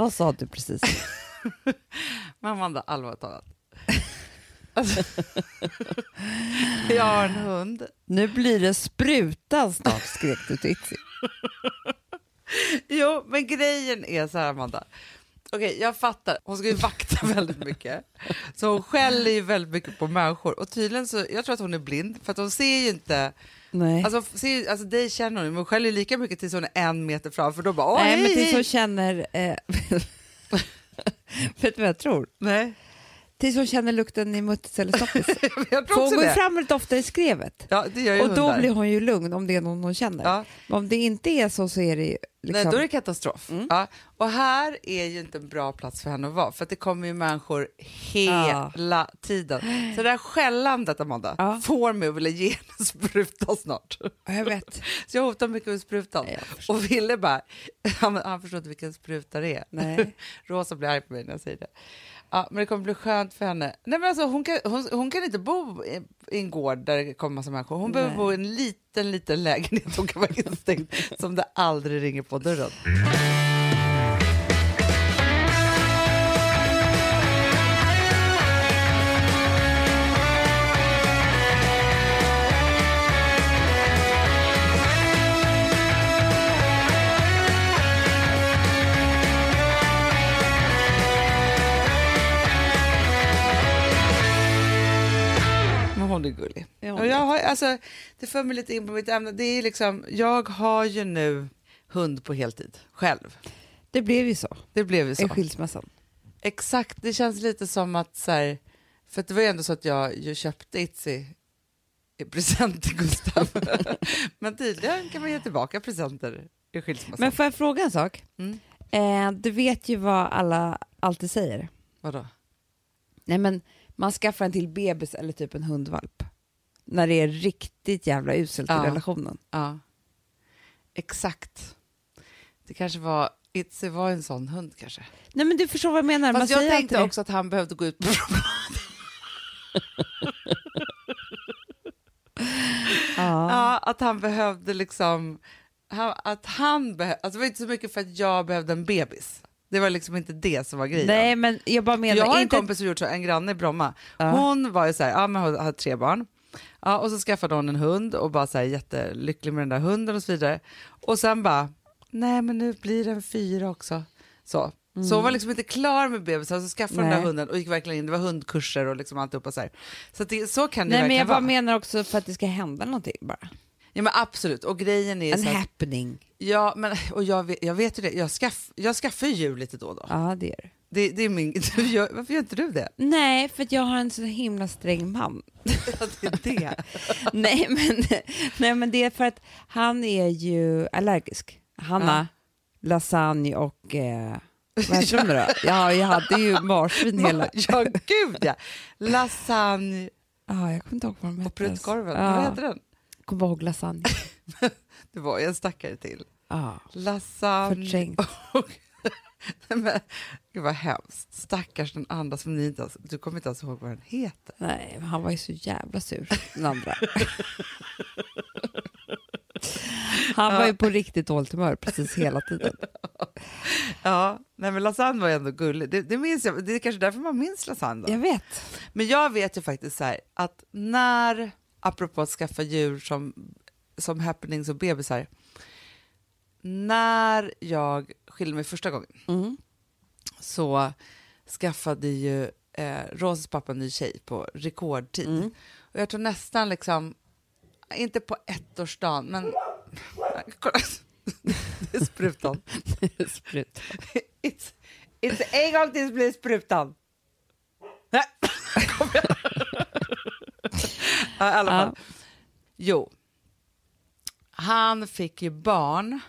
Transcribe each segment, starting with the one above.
Vad sa du precis? Men Amanda, allvarligt talat. Alltså, jag har en hund. Nu blir det sprutan snart, skrek du till Itzy. Jo, men grejen är så här, Amanda. Okej, jag fattar. Hon ska ju vakta väldigt mycket. Så hon skäller ju väldigt mycket på människor. Och tydligen så, jag tror att hon är blind, för att hon ser ju inte... Nej. Alltså, ser, alltså dig känner hon men skäller lika mycket tills hon är en meter fram, för då bara åh, Nej, hej, men tills hon känner... Eh, vet du vad jag tror? Nej, Tills hon känner lukten i muttis eller stoppis. För hon går det. fram lite oftare i skrevet. Ja, det gör ju Och då hundar. blir hon ju lugn om det är någon hon känner. Ja. Men om det inte är så så är det ju liksom... Nej, då är det katastrof. Mm. Ja. Och här är ju inte en bra plats för henne att vara, för det kommer ju människor hela tiden. Så det här skällandet, Amanda, Ja. får mig att vilja ge henne spruta snart. Ja, jag vet. Så jag hotar mycket med sprutan. Nej, och Ville bara, han, han förstår inte vilken spruta det är. Nej. Rosa blir arg på mig när jag säger det. Ja, men det kommer bli skönt för henne. Nej, men alltså, hon, kan, hon, hon kan inte bo i, i en gård där det kommer massa människor. Hon behöver Nej. bo i en liten, liten lägenhet. Hon kan vara instängd som det aldrig ringer på dörren. Och jag har, alltså, det för mig lite in på mitt ämne. Det är liksom, jag har ju nu hund på heltid, själv. Det blev ju så Det blev ju så. i skilsmässan. Exakt, det känns lite som att så här, för det var ju ändå så att jag ju köpte Itzy i present till Gustav. Men tydligen kan man ge tillbaka presenter i skilsmässan. Men får jag fråga en sak? Mm. Eh, du vet ju vad alla alltid säger. Vadå? Nej men man skaffar en till bebis eller typ en hundvalp. När det är riktigt jävla uselt i Ja. relationen. Ja, exakt. Det kanske var, Itzy var en sån hund kanske. Nej men du förstår vad jag menar. man Fast jag säger tänkte också att han behövde gå ut på Ja. Ja, att han behövde liksom... Att han behö, alltså det var inte så mycket för att jag behövde en bebis. Det var liksom inte det som var grejen. Nej men jag bara menar jag har en inte... kompis som gjort så, en granne i Bromma. Ja. Hon var ju så här, ja, men hon hade tre barn. Ja, och så skaffade hon en hund och bara så här, jättelycklig med den där hunden och så vidare. Och sen bara, nej men nu blir det en fyra också. Så. Så hon var liksom inte klar med bebisen, så skaffade den Nej. där hunden och gick verkligen in, det var hundkurser och liksom alltihopa så här. Så, det, så kan det Nej men verkligen jag bara vara. menar också för att det ska hända någonting bara. Ja men absolut, och grejen är En så att, happening. ja men och jag vet, jag vet ju det, jag, skaff, jag skaffar ju djur lite då och då. Ja det är det. Det, är min, du gör, varför gör inte du det? Nej för jag har en så himla sträng man. Ja, det är det. nej, men, nej men det är för att han är ju allergisk. Hanna, lasagne och eh, vad heter de då? Ja, jag hade ju marsvin hela... Ja, gud ja. Lasagne Ja, jag kommer inte ihåg vad de och hette. pruttkorven. Ja, Vad heter den? Kommer ihåg lasagne. Det var ju en stackare till. Ja, Lasagne förträngt. och... Men, gud vad hemskt. Stackars den andra som ni inte ens... Du kommer inte ens ihåg vad den heter. Nej, men han var ju så jävla sur, den andra. Han var ju på riktigt dåligt humör precis hela tiden. Ja, nej men lasagne var ju ändå gullig. Det, det minns jag. Det är kanske därför man minns lasagne. Då. Jag vet. Men jag vet ju faktiskt så här att när, apropå att skaffa djur som, som happenings och bebisar, när jag skilde mig första gången Mm. så skaffade ju eh, Rosas pappa en ny tjej på rekordtid. Mm. Och jag tror nästan liksom, inte på ettårsdagen, men kolla, det är sprutan. Sprut. It's, it's en gång till så blir det sprutan. Nej, kom igen. ja, I alla fall. Jo, han fick ju barn.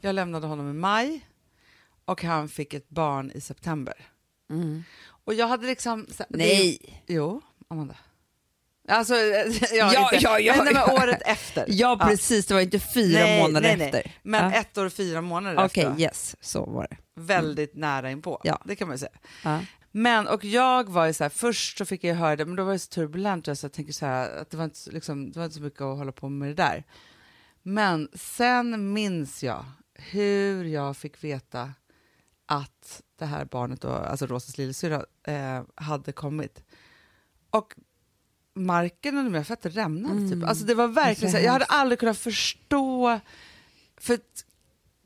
Jag lämnade honom i maj och han fick ett barn i september. Mm. Och jag hade liksom... så- Nej. Det, jo, Amanda. Alltså, ja, Ja, inte, ja, ja, nej, men ja. året efter. Ja, precis. Det var inte fyra Nej, månader nej, nej. efter. Men Ja. ett år och fyra månader Okej, efter. yes, så var det. Väldigt nära inpå. Ja. Det kan man ju säga. Men, och jag var ju så här, först så fick jag höra det, men då var det så turbulent så jag tänker så här, att det var, inte, liksom, det var inte så mycket att hålla på med det där. Men sen minns jag hur jag fick veta att det här barnet, då, alltså Rosas lillasyrra, eh, hade kommit. Och marken under mina fötter rämnade. Mm. Typ. Alltså det var verkligen så här, jag hade aldrig kunnat förstå, för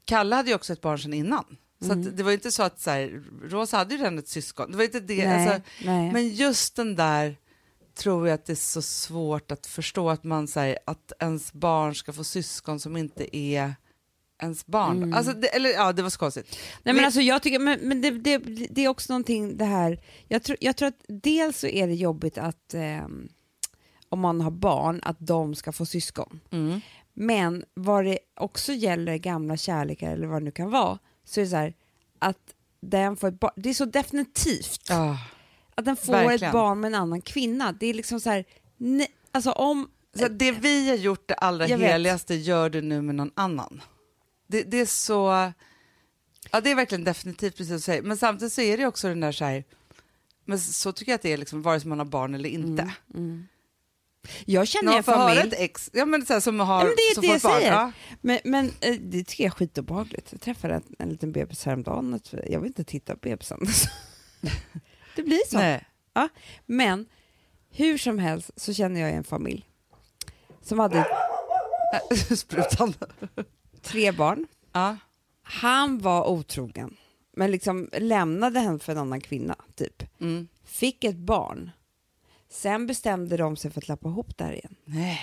Kalle hade ju också ett barn sedan innan. Så Mm. att det var inte så att så här, Rosa hade ju redan ett syskon. Det var inte det. Nej, Alltså, nej. men just den där tror jag att det är så svårt att förstå att man säger att ens barn ska få syskon som inte är ens barn. Mm. Alltså, det, eller ja, det var så konstigt. Nej, men Vi- alltså, jag tycker, men, men det, det, det är också någonting det här, jag tror, jag tror att dels så är det jobbigt att ehm, om man har barn, att de ska få syskon. Mm. Men vad det också gäller gamla kärlekar eller vad det nu kan vara, så är det så här att den får ett barn, det är så definitivt Ja. att den får verkligen. ett barn med en annan kvinna. Det är liksom så här, nej, alltså om, Så det vi har gjort det allra vet. heligaste gör du nu med någon annan. Det, det är så... Ja, det är verkligen definitivt precis som du säger. Men samtidigt så är det också den där så här... Men så tycker jag att det är liksom, vare sig man har barn eller inte. Jag känner När en familj, ett ex ja, men så här, som har Ja, men det är som det jag barn. säger. Ja. men, men eh, det tycker jag är skitobehagligt. Jag träffade en, en liten bebis häromdagen, jag vill inte titta på bebisen. det blir så. Nej. Men hur som helst så känner jag en familj som hade Sprutan. tre barn. Ja. Han var otrogen, men liksom lämnade henne för en annan kvinna, typ. Mm. Fick ett barn. Sen bestämde de sig för att lappa ihop där igen. Nej.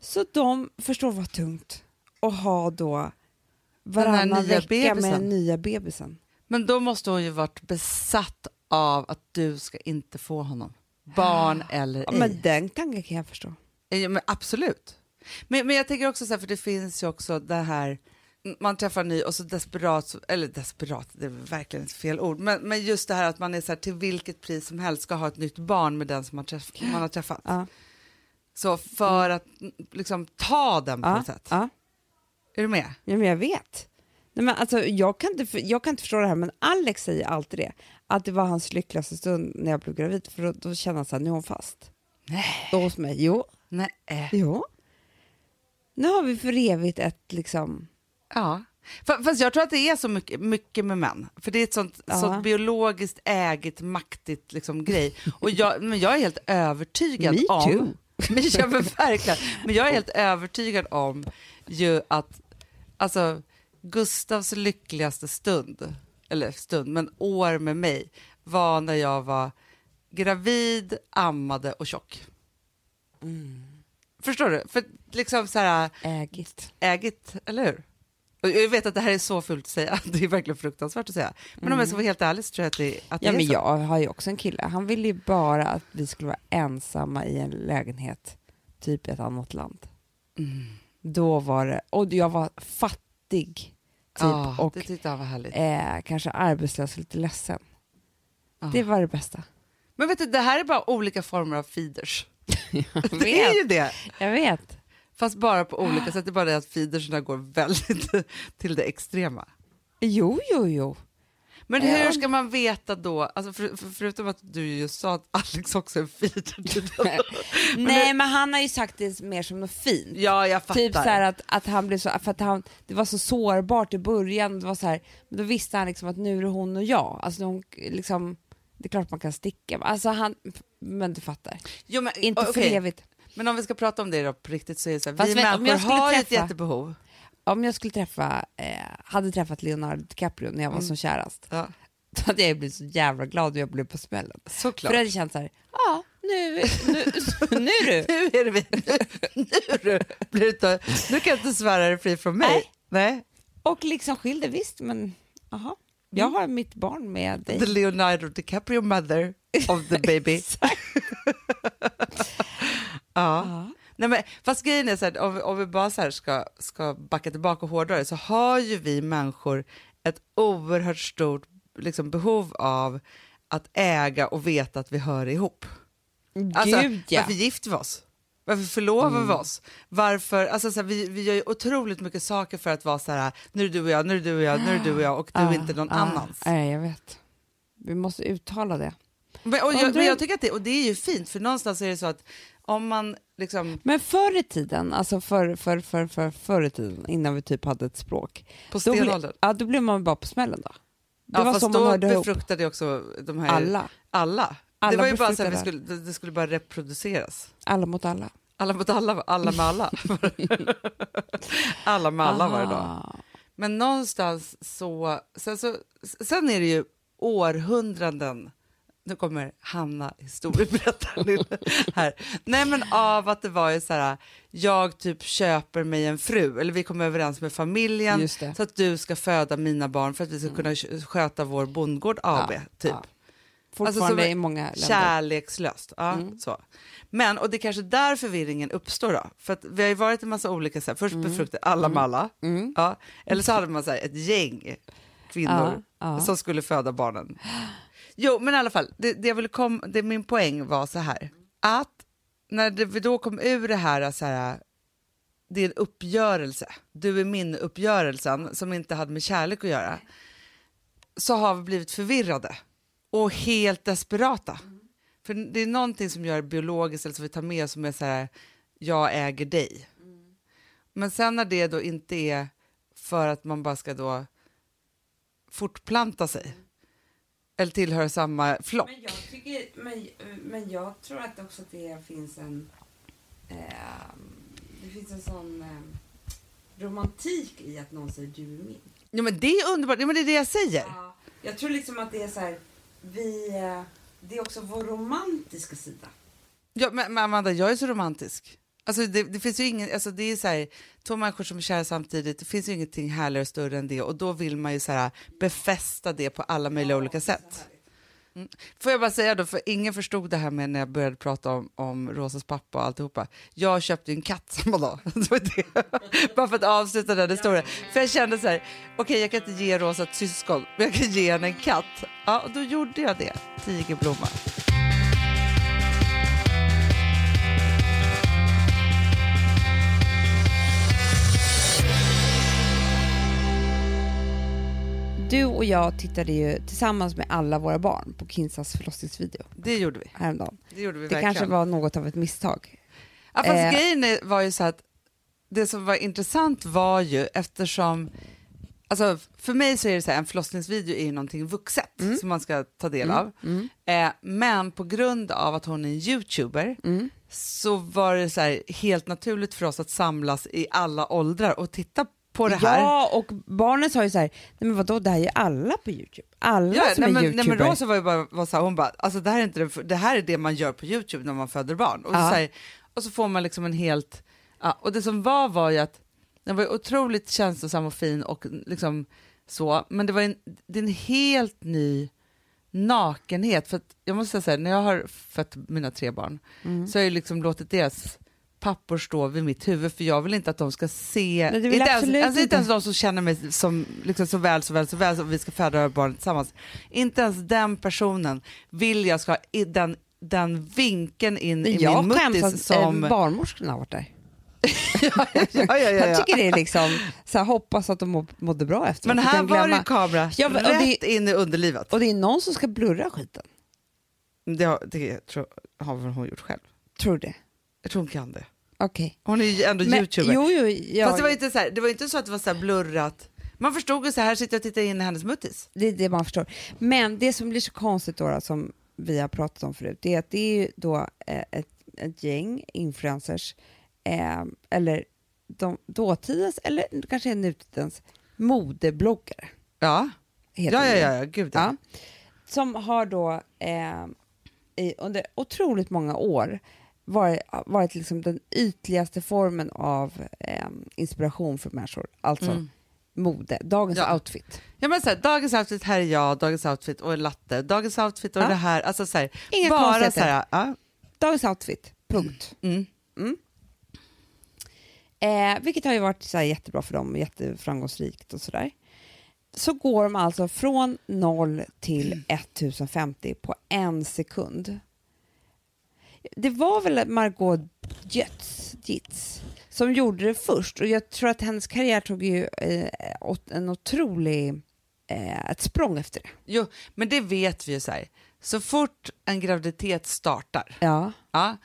Så de förstår vad tungt att ha då varannan vecka med bebisen. den nya bebisen. Men då måste hon ju varit besatt av att du ska inte få honom. Barn eller Ja, ej. men den tanken kan jag förstå. Ja, men absolut. Men, men jag tänker också så här, för det finns ju också det här, man träffar en ny och så desperat, eller desperat, det är verkligen ett fel ord, men, men just det här att man är så här, till vilket pris som helst ska ha ett nytt barn med den som man, träff, man har träffat. Ja. Så för att mm, liksom ta den på Ja, något sätt. ja. Är du med? ja, men jag vet. Nej, men alltså, jag, kan inte, jag kan inte förstå det här, men Alex säger alltid det. Att det var hans lyckligaste stund när jag blev gravid, för då, då kände han så här, nu är hon fast. Nej. Då hos mig. Jo, Nej. jo. Nu har vi för evigt ett liksom... Ja. Fa- Fast jag tror att det är så mycket, mycket med män. För det är ett sånt, Ja. sånt biologiskt ägigt, maktigt liksom, grej. Och jag, men jag är helt övertygad Me om... too. Men, ja, men, verkligen. men jag är helt övertygad om ju att alltså, Gustavs lyckligaste stund, eller stund, men år med mig, var när jag var gravid, ammade och tjock. Förstår du? För liksom så här Ägigt. ägigt, eller hur? Jag vet att det här är så fult att säga, det är verkligen fruktansvärt att säga. Men om jag ska vara helt ärlig så tror jag att det, att det Ja, är men så. jag har ju också en kille. Han ville ju bara att vi skulle vara ensamma i en lägenhet, typ i ett annat land. Mm. Då var det, och jag var fattig, typ, Ja, och eh, kanske arbetslös och lite ledsen. Ja. Det var det bästa. Men vet du, det här är bara olika former av feeders. Det är ju det. Jag vet. Fast bara på olika sätt. Det är bara det att feedersna går väldigt till det extrema. Jo, jo, jo. Men hur ska man veta då, alltså för, för, förutom att du just sa att Alex också är en feeder. Nej, men han har ju sagt det mer som något fint. ja, jag fattar. Typ så att, att han blev så, för att han, det var så sårbart i början, det var så här, men då visste han liksom att nu är det hon och jag. Alltså hon, liksom, det är klart man kan sticka, alltså han, men du fattar. jo, men, Inte för okej. evigt. Men om vi ska prata om det då på riktigt så är det så här, Fast vi om människor jag skulle har ju ett träffa- jättebehov. Om jag skulle träffa, eh, hade träffat Leonardo DiCaprio när jag var Mm. som kärast, Ja, då hade jag blivit så jävla glad och jag blev på smällen. såklart. För då hade jag känt så här, ja, nu, nu, nu du. Nu är det vi. Nu, nu, du, blir inte, nu kan jag inte svära dig fri från mig. Nej. Nej. Och liksom skilde, visst, men aha. Jag Mm. har mitt barn med dig. The Leonardo DiCaprio mother of the baby. Ja. Ja. Nej, men, fast grejen är så här, om, vi- om vi bara så ska, ska backa tillbaka hårdare så har ju vi människor ett oerhört stort liksom, behov av att äga och veta att vi hör ihop. Alltså, Gud ja. Varför gifter vi oss? Varför förlovar Mm. vi oss? Varför, alltså, så här, vi, vi gör ju otroligt mycket saker för att vara så här, nu är det du och jag, nu är det du och jag, nu är det du och jag och du är inte någon ah, annans. Nej, jag vet. Vi måste uttala det. Men, och jag, men jag tycker att det, och det är ju fint, för någonstans är det så att om man liksom Men förr i tiden, alltså för, för, för, för, förr i tiden, innan vi typ hade ett språk, på då, ble, stenåldern, ja, då blev man bara på smällen då. Det ja, var fast så man då hörde ihop. befruktade ju också de här... Alla. Alla. Alla det var ju bara så här, vi skulle, det, det skulle bara reproduceras. Alla mot alla. Alla mot alla, alla med alla. alla med alla varje dag. Men någonstans så sen, så... sen är det ju århundraden, nu kommer Hanna historieberättaren här. Nej men av att det var ju så här, jag typ köper mig en fru, eller vi kommer överens med familjen. Mm. så att du ska föda mina barn för att vi ska kunna sköta vår bondgård AB. Ja, typ. ja. Fortfarande Alltså, i många länder. Kärlekslöst. Ja, Mm. så. Men, och det är kanske där förvirringen uppstår då. För att vi har ju varit en massa olika, så här, först befruktade alla med alla, Mm. ja, eller så hade man så här, ett gäng kvinnor ja. som skulle föda barnen. Jo, men i alla fall, det, det jag ville kom, det, min poäng var så här, att när det, vi då kom ur det här, så här det är en uppgörelse, du är min uppgörelsen som inte hade med kärlek att göra, så har vi blivit förvirrade och helt desperata. För det är någonting som gör biologiskt, eller som vi tar med oss, som är så här, jag äger dig. Men sen när det då inte är för att man bara ska då fortplanta sig, eller tillhöra samma flock. Men jag, tycker, men, men jag tror att också det finns en... Eh, det finns en sån eh, romantik i att någon säger du är min. Ja, men det är underbart, ja, men det är det jag säger. Ja, jag tror liksom att det är så här, vi... Eh, det är också vår romantiska sida. Ja, men, men Amanda, jag är så romantisk. Alltså det, det finns ju ingen, alltså det är så här, två människor som är kära samtidigt, det finns ju ingenting härligare och större än det och då vill man ju så här, befästa det på alla möjliga olika sätt. Mm. Får jag bara säga då, för ingen förstod det här med när jag började prata om, om Rosas pappa och alltihopa. Jag köpte ju en katt samma dag. Bara för att avsluta den historien. För jag kände så här, okej jag kan inte ge Rosa ett syskon, men jag kan ge henne en katt. Ja, och då gjorde jag det, Tigerblomma. Du och jag tittade ju tillsammans med alla våra barn på Kinsas förlossningsvideo Det gjorde vi. häromdagen. Det gjorde vi Det verkligen. kanske var något av ett misstag. Ja, fast Eh. grejen var ju så att det som var intressant var ju eftersom, alltså för mig så är det så här, en förlossningsvideo är ju någonting vuxet Mm. som man ska ta del av. Eh, men på grund av att hon är en youtuber Mm. så var det så här helt naturligt för oss att samlas i alla åldrar och titta på det här. Ja, och barnen sa ju så här, nej men vadå, det här är ju alla på Youtube. Alla Ja, som nej, är men, youtuber. nej, men Rosa var ju bara, var så här, hon bara, alltså det här, är inte det, det här är det man gör på Youtube när man föder barn. Och, Ja. så, här, och så får man liksom en helt, ja, och det som var var ju att den var ju otroligt känslosam och fin och liksom så, men det var en, det är en helt ny nakenhet. För jag måste säga, när jag har fött mina tre barn Mm. så har jag liksom låtit deras pappor stå vid mitt huvud för jag vill inte att de ska se, Nej, inte, jag ens, alltså, inte ens de som känner mig som, liksom, så väl, så väl, så väl som vi ska föda barnet tillsammans. Inte ens den personen vill jag ska ha i den, den vinkeln in i jag min muttis att som... eh, barnmorskorna har varit där. ja, ja, ja, ja, Jag ja. tycker det är liksom, så här, hoppas att de må, mådde bra efter. Men här var det kamera Ja, men- rätt det- in i underlivet. Och det är någon som ska blurra skiten. Det, har, det tror, har hon gjort själv. Tror du det? Jag tror hon kan det. Okej. Hon är ju ändå Men- youtuber. Jo, jo, ja, Fast det var, inte så här, det var inte så att det var så blurrat. Man förstod ju så här sitter jag och tittar in i hennes muttis. det är det man förstår. Men det som blir så konstigt då, som vi har pratat om förut, det är att det är ju då eh, ett, ett gäng influencers, eh, eller de, dåtidens, eller kanske nutidens modebloggare. Ja, ja, ja, ja, ja, gud. Ja. Som har då eh, i, under otroligt många år varit, varit liksom den ytligaste formen av eh, inspiration för människor. Alltså Mm. mode, dagens Ja. outfit. Ja, men så här, dagens outfit, här är jag, dagens outfit och en latte, dagens outfit och Ja. det här. Alltså så här, Inga bara så här, ja. Dagens outfit, punkt. mm. Eh, vilket har ju varit så jättebra för dem, jätteframgångsrikt och sådär. Så går de alltså från 0 till 1050 på en sekund. Det var väl Margot Götz, Gitz som gjorde det först och jag tror att hennes karriär tog ju eh, en otrolig, eh, ett språng efter det. Jo, men det vet vi ju så här. Så fort en graviditet startar, Ja, ja,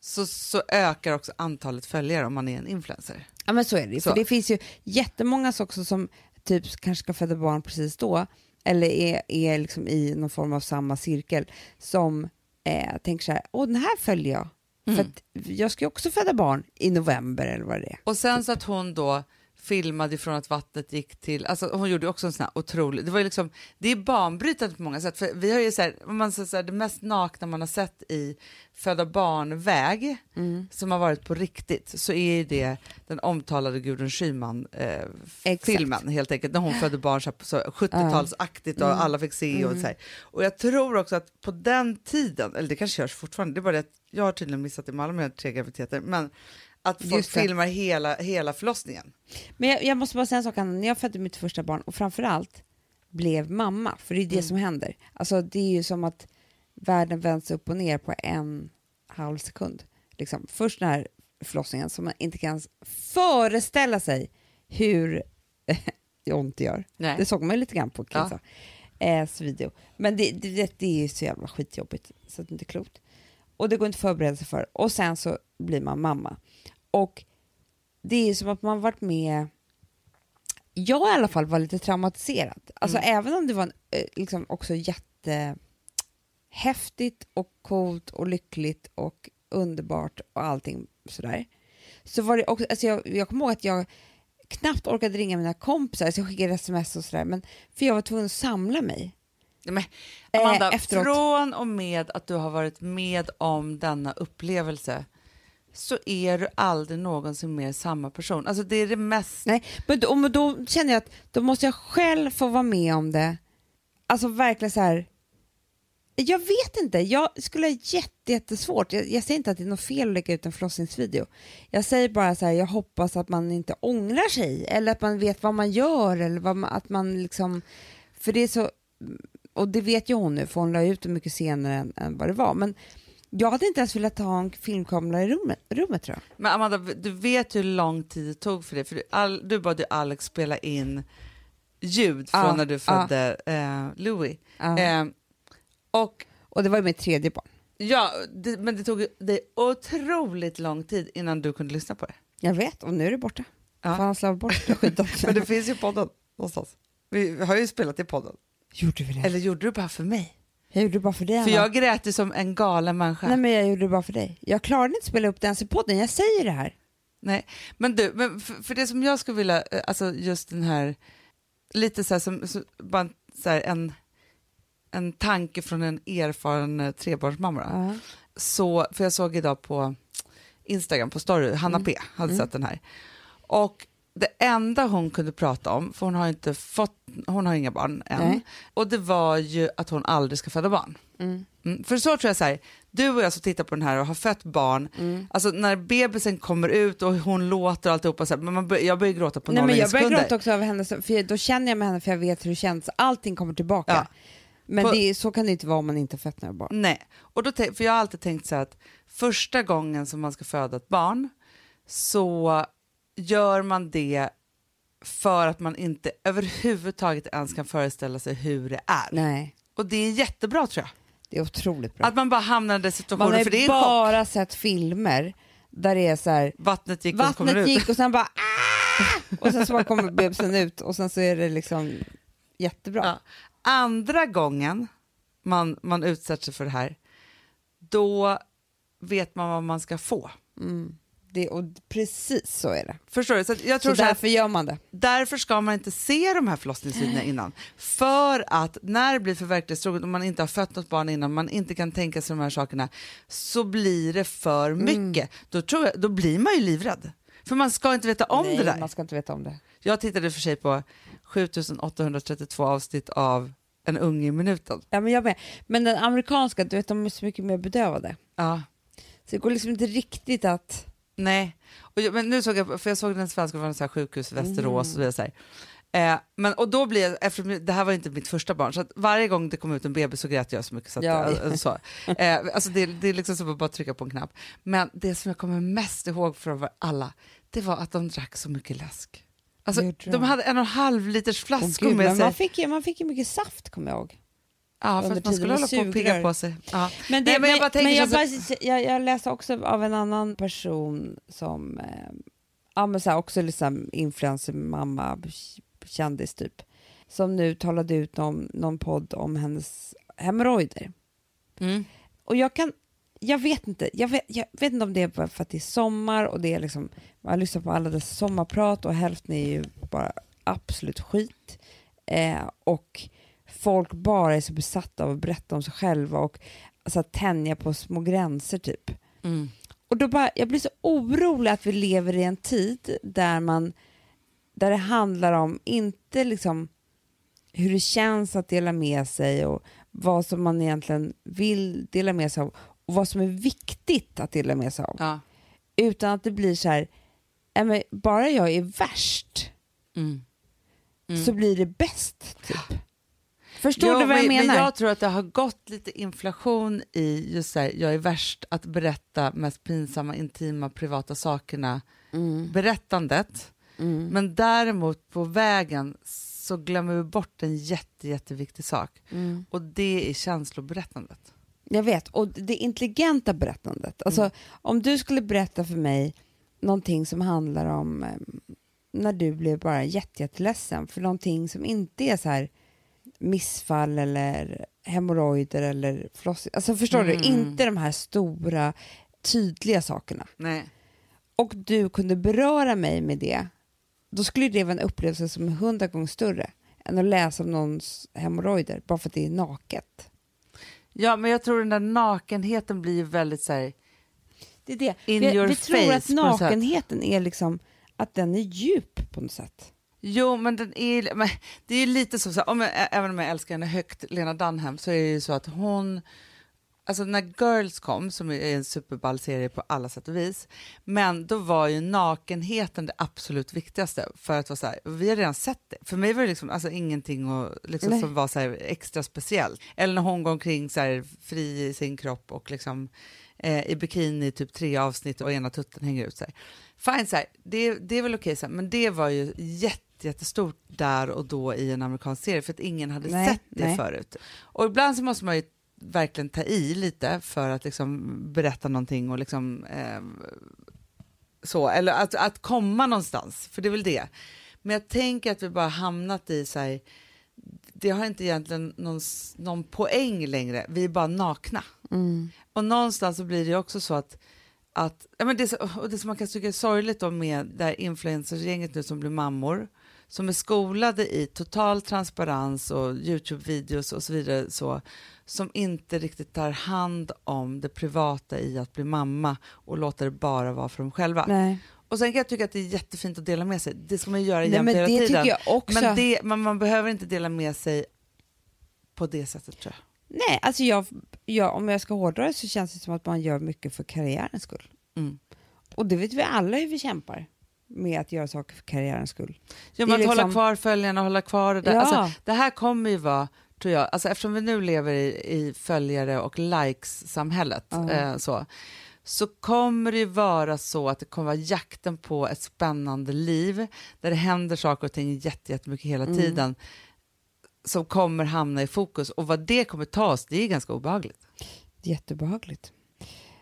så, så ökar också antalet följare om man är en influencer. ja men så är det ju. Så. För det finns ju jättemånga också som typ kanske ska föda barn precis då, eller är, är liksom i någon form av samma cirkel som eh, tänker så här, åh den här följer jag. Mm. För jag ska ju också föda barn i november eller vad det är. Och sen så att hon då filmade ifrån att vattnet gick till, alltså hon gjorde också en sån här otrolig, det var ju liksom, det är banbrytande på många sätt, för vi har ju så här, man säger så här, det mest nakna man har sett i föda barnväg som har varit på riktigt så är ju det den omtalade Gudrun Schyman eh, helt enkelt, när hon födde barn så, så 70-talsaktigt och alla fick se och så här. Och jag tror också att på den tiden, eller det kanske görs fortfarande, det är bara det att jag har tydligen missat alla mina tre graviditeter, men att folk Just det. filmar hela, hela förlossningen. Men jag, jag måste bara säga en sak, Anna. när jag födde mitt första barn och framförallt blev mamma, för det är det Mm. som händer. Alltså det är ju som att världen vänds upp och ner på en halv sekund. Liksom. Först den här förlossningen som man inte kan föreställa sig hur ont det gör. Nej. Det såg man ju lite grann på. Kissa eh, video. Men det, det, det, det är ju så jävla skitjobbigt så att det inte är klokt. Och det går inte att förbereda sig för. Och sen så blir man mamma. Och det är som att man varit med jag i alla fall var lite traumatiserad. Alltså även om det var en, eh, liksom också jättehäftigt och coolt och lyckligt och underbart och allting sådär. Så var det också, alltså jag, jag kommer ihåg att jag knappt orkade ringa mina kompisar så jag skickade sms och sådär. Men för jag var tvungen att samla mig. Men, Eh, Amanda, efteråt. från och med att du har varit med om denna upplevelse så är du aldrig någonsin mer samma person. Alltså det är det mest... Nej, men då, men då känner jag att då måste jag själv få vara med om det. Alltså verkligen så här. Jag vet inte, jag skulle ha jätte, jättesvårt. Jag, jag säger inte att det är något fel att lägga ut en förlossningsvideo. Jag säger bara så här, jag hoppas att man inte ångrar sig eller att man vet vad man gör eller vad man, att man liksom, för det är så, och det vet ju hon nu för hon la ut det mycket senare än, än vad det var. Men jag hade inte ens velat ha en filmkamera i rummet, rummet tror jag. Men Amanda, du vet hur lång tid det tog för dig. För du, all, du bad ju Alex spela in ljud från Ja, när du födde eh, Louis. Ja. Eh, och Och det var ju mitt tredje barn. ja, det, men det tog dig otroligt lång tid innan du kunde lyssna på det. Jag vet, och nu är det borta. Ja. Fan, slarvade bort det. Men det finns ju podden någonstans. Vi har ju spelat i podden. Gjorde vi det? Eller gjorde du bara för mig? Jag gjorde det bara för dig, För Anna. jag grät ju som en galen människa. Nej, men jag gjorde det bara för dig. Jag klarade inte att spela upp det ens i podden, jag säger det här. Nej, men du, men för, för det som jag skulle vilja, eh, alltså just den här, lite så här som, så, bara så här, en, en tanke från en erfaren eh, trebarnsmamma. då. Ja. Så, för jag såg idag på Instagram, på story, Hanna P hade sett den här. Och det enda hon kunde prata om, för hon har inte fått, hon har inga barn än, Nej. och det var ju att hon aldrig ska föda barn. Mm. Mm, för så tror jag så här, du och jag som tittar på den här och har fött barn, Mm. alltså när bebisen kommer ut och hon låter och alltihopa, så här, men man jag börjar gråta på Nej, men och jag börjar sekunder. gråta också över henne, för då känner jag med henne för jag vet hur det känns. Allting kommer tillbaka. Ja. Men På- det så kan det inte vara om man inte har fött några barn. Nej, och då, för jag har alltid tänkt så här att första gången som man ska föda ett barn så gör man det för att man inte överhuvudtaget ens kan föreställa sig hur det är. Nej, Och det är jättebra tror jag. det är otroligt bra. Att man bara hamnar i den man situationen, har för det är en chock. bara sett filmer där det är så här, Vattnet gick och så kommer vattnet ut. gick och sen bara ah! och sen så bara kommer bebisen ut och sen så är det liksom jättebra. Ja. Andra gången man, man utsätter sig för det här, då vet man vad man ska få. Mm. Det, och precis så är det. Förstår du? Så jag Så tror så här, därför gör man det. därför ska man inte se de här förlossningsvideorna innan. För att när det blir för verklighetstroget och man inte har fött något barn innan, man inte kan tänka sig de här sakerna, så blir det för Mm. mycket. Då, tror jag, då blir man ju livrädd. För man ska inte veta om Nej, det där. man ska inte veta om det. Jag tittade för sig på 7832 avsnitt av En unge i minuten. Ja, men, jag med. men den amerikanska, du vet, de är så mycket mer bedövade. Ja. Så det går liksom inte riktigt att... Nej, och jag, men nu såg jag, för jag såg den svenska från så här sjukhus i Västerås och så här. Eh, men, och då jag, eftersom det här var inte mitt första barn, så att varje gång det kom ut en bebis så grät jag så mycket. Så att, Ja. eh, så. Eh, alltså det, det är liksom som att bara trycka på en knapp. Men det som jag kommer mest ihåg från alla, det var att de drack så mycket läsk. Alltså, de? de hade en och en halv liters flaskor gud, med sig. man, fick ju, man fick ju mycket saft, kommer jag ihåg. Ja, för att man skulle hålla på och pigga på sig. Ja. Men, det, Nej, men jag bara men jag, så jag, jag läste också av en annan person som, eh, ja men så här, också liksom influencer, mamma, kändis typ. som nu talade ut om någon podd om hennes hemorrojder. Mm. Och jag kan, jag vet inte, jag vet, jag vet inte om det är för att det är sommar och det är liksom, man lyssnar på alla dessa sommarprat och hälften är ju bara absolut skit. Eh, och folk bara är så besatta av att berätta om sig själva och alltså, tänja på små gränser typ. Mm. Och då bara, jag blir så orolig att vi lever i en tid där man där det handlar om inte liksom hur det känns att dela med sig och vad som man egentligen vill dela med sig av och vad som är viktigt att dela med sig av. Ja. Utan att det blir så här, "Nej, men bara jag är värst Mm. Mm. så blir det bäst. Typ. Förstår Jo, du vad jag men, menar? Men jag tror att det har gått lite inflation i just så här, jag är värst att berätta mest pinsamma, intima, privata sakerna. Mm. Berättandet. Mm. Men däremot på vägen så glömmer vi bort en jätte, jätteviktig sak. Mm. Och det är känsloberättandet. Jag vet, och det intelligenta berättandet. Alltså, Mm. Om du skulle berätta för mig någonting som handlar om eh, när du blev bara jätte, jätteledsen för någonting som inte är så här missfall eller hemorrojder eller förlossning. Alltså förstår Mm. du? Inte de här stora tydliga sakerna. Nej. Och du kunde beröra mig med det, då skulle det vara en upplevelse som är hundra gånger större än att läsa om någons hemorrojder bara för att det är naket. Ja, men jag tror den där nakenheten blir väldigt så här, Det är det. In vi your vi tror face att på något sätt. nakenheten är liksom att den är djup på något sätt. Jo, men, den är, men det är lite så, så här, om jag, även om jag älskar henne högt, Lena Dunham, så är det ju så att hon, alltså när Girls kom, som är en superball serie på alla sätt och vis, men då var ju nakenheten det absolut viktigaste för att vara så här, vi har redan sett det. För mig var det liksom alltså ingenting och, liksom, som var så här, extra speciellt. Eller när hon går omkring så här, fri i sin kropp och liksom eh, i bikini i typ tre avsnitt och ena tutten hänger ut sig. Fine, så här, det, det är väl okej, så här, men det var ju jätte, jättestort där och då i en amerikansk serie för att ingen hade Nej, sett det nej. förut. Och ibland så måste man ju verkligen ta i lite för att liksom berätta någonting och liksom eh, så, eller att, att komma någonstans, för det är väl det. Men jag tänker att vi bara hamnat i så här, det har inte egentligen någon, någon poäng längre, vi är bara nakna. Och någonstans så blir det också så att, att ja, men det, och det som man kan tycka är sorgligt då med det här influencergänget nu som blir mammor, som är skolade i total transparens och Youtube-videos och så vidare, så, som inte riktigt tar hand om det privata i att bli mamma och låter det bara vara för dem själva. Nej, Och sen kan jag tycka att det är jättefint att dela med sig, det ska man göra Nej jämt men hela det tiden. tycker jag också. Men, det, men man behöver inte dela med sig på det sättet tror jag. Nej, alltså jag, jag, om jag ska hårdra det så känns det som att man gör mycket för karriärens skull. Mm. Och det vet vi alla hur vi kämpar med att göra saker för karriärens skull. Ja, men att hålla liksom- kvar följarna, hålla kvar det där. Ja. Alltså, det här kommer ju vara, tror jag, alltså eftersom vi nu lever i, i följare och likes-samhället, Ja. eh, så, så kommer det ju vara så att det kommer vara jakten på ett spännande liv, där det händer saker och ting jätte- jättemycket hela Mm. tiden, som kommer hamna i fokus. Och vad det kommer ta oss, det är ganska obehagligt. Jättebehagligt.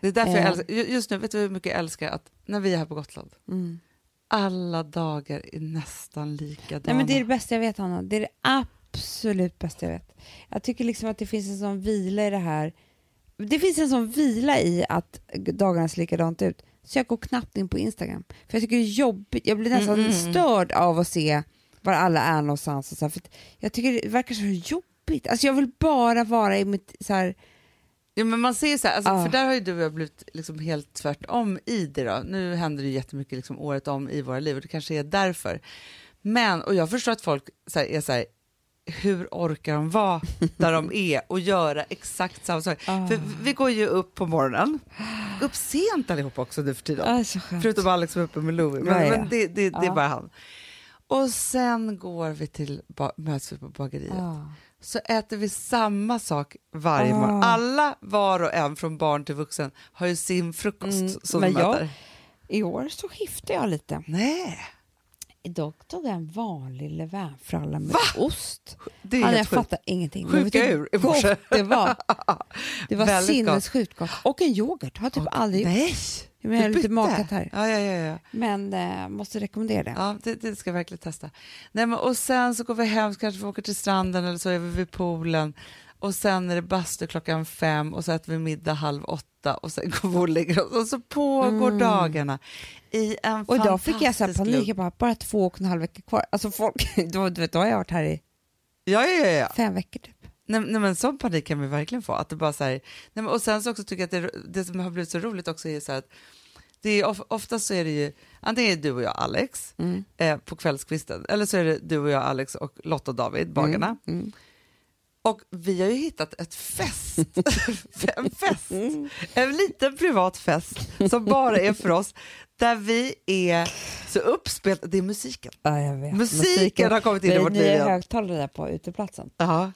Det är därför jag Eh. älskar, ju- just nu, vet du hur mycket jag älskar att när vi är här på Gotland, Mm. Alla dagar är nästan likadana. Nej, men det är det bästa jag vet, Hanna. Det är det absolut bästa jag vet. Jag tycker liksom att det finns en sån vila i det här. Det finns en sån vila i att dagarna ser likadant ut. Så jag går knappt in på Instagram. För jag tycker det är jobbigt. Jag blir nästan Mm, störd av att se var alla är någonstans. Och så här, för jag tycker det verkar så jobbigt. Alltså jag vill bara vara i mitt så här, Ja, men man ser så här, alltså, Ah. för där har ju du och jag blivit liksom helt tvärtom i det då. Nu händer det ju jättemycket liksom året om i våra liv och det kanske är därför. Men, och jag förstår att folk så här, är så här, hur orkar de vara där de är och göra exakt samma sak? Ah. För vi går ju upp på morgonen, upp sent allihop också nu för tiden. ah. Förutom Alex som är uppe med Louie, men, Ja, men det, det, det är Ja. bara han. Och sen går vi till, möts vi på bageriet Ah. Så äter vi samma sak varje Ah. morgon. Alla, var och en, från barn till vuxen, har ju sin frukost Mm, som men de jag-. I år så skiftade jag lite. Nej, Idag tog jag en vanlig levainfralla med ost. det är Anna, jag fattar ingenting. Sjuka ur i morse. det var. Det var Väldigt sinnessjukt gott. Och en yoghurt. Har typ aldrig gjort. Nej, Jag menar, lite magkatt här. Ja, ja, ja. ja. Men eh, måste rekommendera det. Ja, det, det ska jag verkligen testa. Nej, men, och sen så går vi hem, så kanske vi åker till stranden eller så är vi vid poolen. Och sen är det bastu klockan fem och så äter vi middag halv åtta och sen går vi och lägger oss. Och så pågår Mm. dagarna i en Och idag fick jag så här fantastisk panik, jag bara, bara två och en halv vecka kvar. Alltså folk, då, du vet, då har jag varit här i ja, ja. ja. fem veckor typ. Nej, nej, men sån panik kan vi verkligen få. Att det bara så här, nej, men, och sen så också tycker jag att det, det som har blivit så roligt också är så här att det är of, oftast så är det ju, antingen är det du och jag Alex Mm. eh, på kvällskvisten eller så är det du och jag Alex och Lotta och David, bagarna. Mm. Mm. Och vi har ju hittat ett fest, en fest, en liten privat fest som bara är för oss, där vi är så uppspelta, det är musiken. Ja, vet. Musiken har kommit in i vårt liv nya igen. högtalare där på uteplatsen. Ja.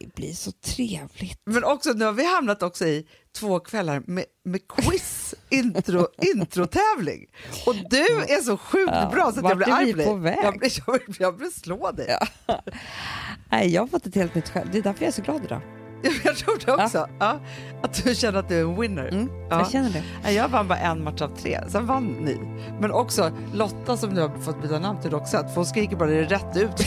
Det blir så trevligt. Men också nu har vi hamnat också i två kvällar med, med quiz, intro, introtävling. Och du är så sjukt Ja, bra så att jag blir arg på dig. Jag blir, jag, vill- jag vill slå dig. Nej, jag har fått ett helt nytt själv. Det är därför jag är så glad idag. Jag tror det också. Ja. Att du känner att du är en winner. Mm, Ja. Jag känner det. Jag vann bara en match av tre, sen vann ni. Men också Lotta som nu har fått byta namn till Roxette, för hon skriker bara det rätt ut.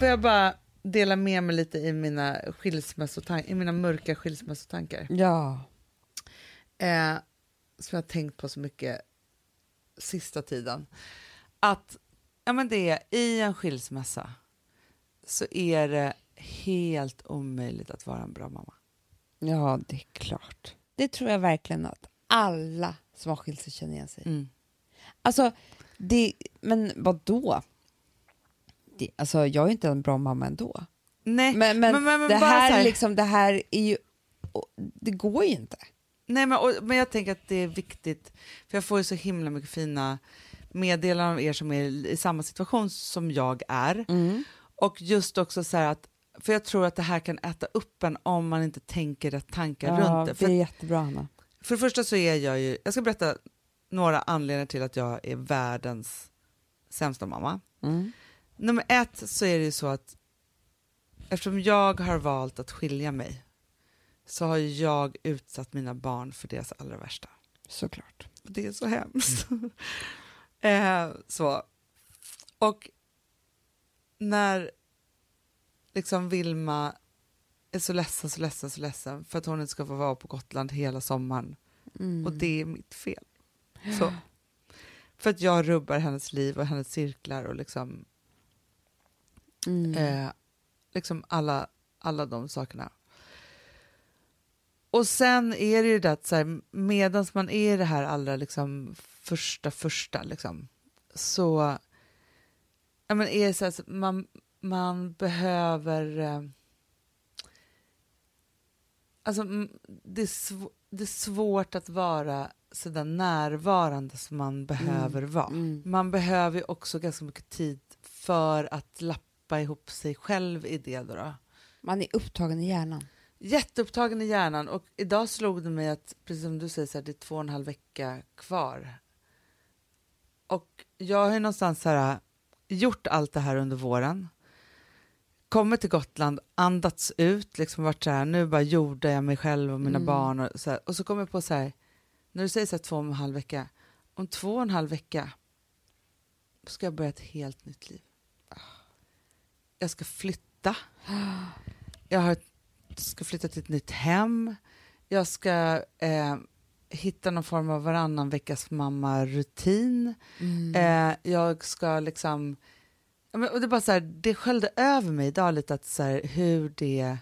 Får jag bara dela med mig lite i mina, i mina mörka skilsmässotankar? Ja. eh, som jag har tänkt på så mycket sista tiden. Att ja, men det är, i en skilsmässa så är det helt omöjligt att vara en bra mamma. Ja, det är klart. Det tror jag verkligen att alla som har skilt sig känner igen sig. Mm. Alltså, det, men vad då? Det, alltså, jag är inte en bra mamma ändå. Nej, Men, men, men, men, det, här, här- Liksom, det här är ju... Det går ju inte. Nej, men, och, men jag tänker att det är viktigt, för jag får ju så himla mycket fina meddelanden av er som är i samma situation som jag är. Och just också så här att, för jag tror att det här kan äta upp en om man inte tänker rätt tankar runt det. det För, är jättebra, Hanna. för det första så är jag ju, jag ska berätta några anledningar till att jag är världens sämsta mamma. Mm. Nummer ett så är det ju så att eftersom jag har valt att skilja mig så har ju jag utsatt mina barn för deras allra värsta. Såklart. Och det är så hemskt. eh, så. Och när liksom Vilma är så ledsen, så ledsen, så ledsen för att hon inte ska få vara på Gotland hela sommaren. Mm. Och det är mitt fel. Så. För att jag rubbar hennes liv och hennes cirklar och liksom, Mm. eh, liksom alla, alla de sakerna. Och sen är det ju det att så här, medan man är i det här allra liksom första, första liksom, så, ja, men är det så här, så man, man behöver, eh, alltså mm, det är, sv- det är svårt att vara så där närvarande som man behöver vara. Mm. Man behöver ju också ganska mycket tid för att lappa ihop sig själv i det. Då, då. Man är upptagen i hjärnan. Jätteupptagen i hjärnan och idag slog det mig att, precis som du säger, så här, det är två och en halv vecka kvar. Och jag har ju någonstans så här, gjort allt det här under våren. Kommit till Gotland, andats ut, liksom varit så här, nu bara gjorde jag mig själv och mina Mm. barn. Och så, här, och så kom jag på så här, när du säger så här två och en halv vecka, om två och en halv vecka ska jag börja ett helt nytt liv. Jag ska flytta. Jag har, ska flytta till ett nytt hem. Jag ska eh, hitta någon form av varannan veckas mamma-rutin. Mm. Eh, jag ska liksom... Och det, är bara så här, det sköljde över mig idag lite att så här, hur det...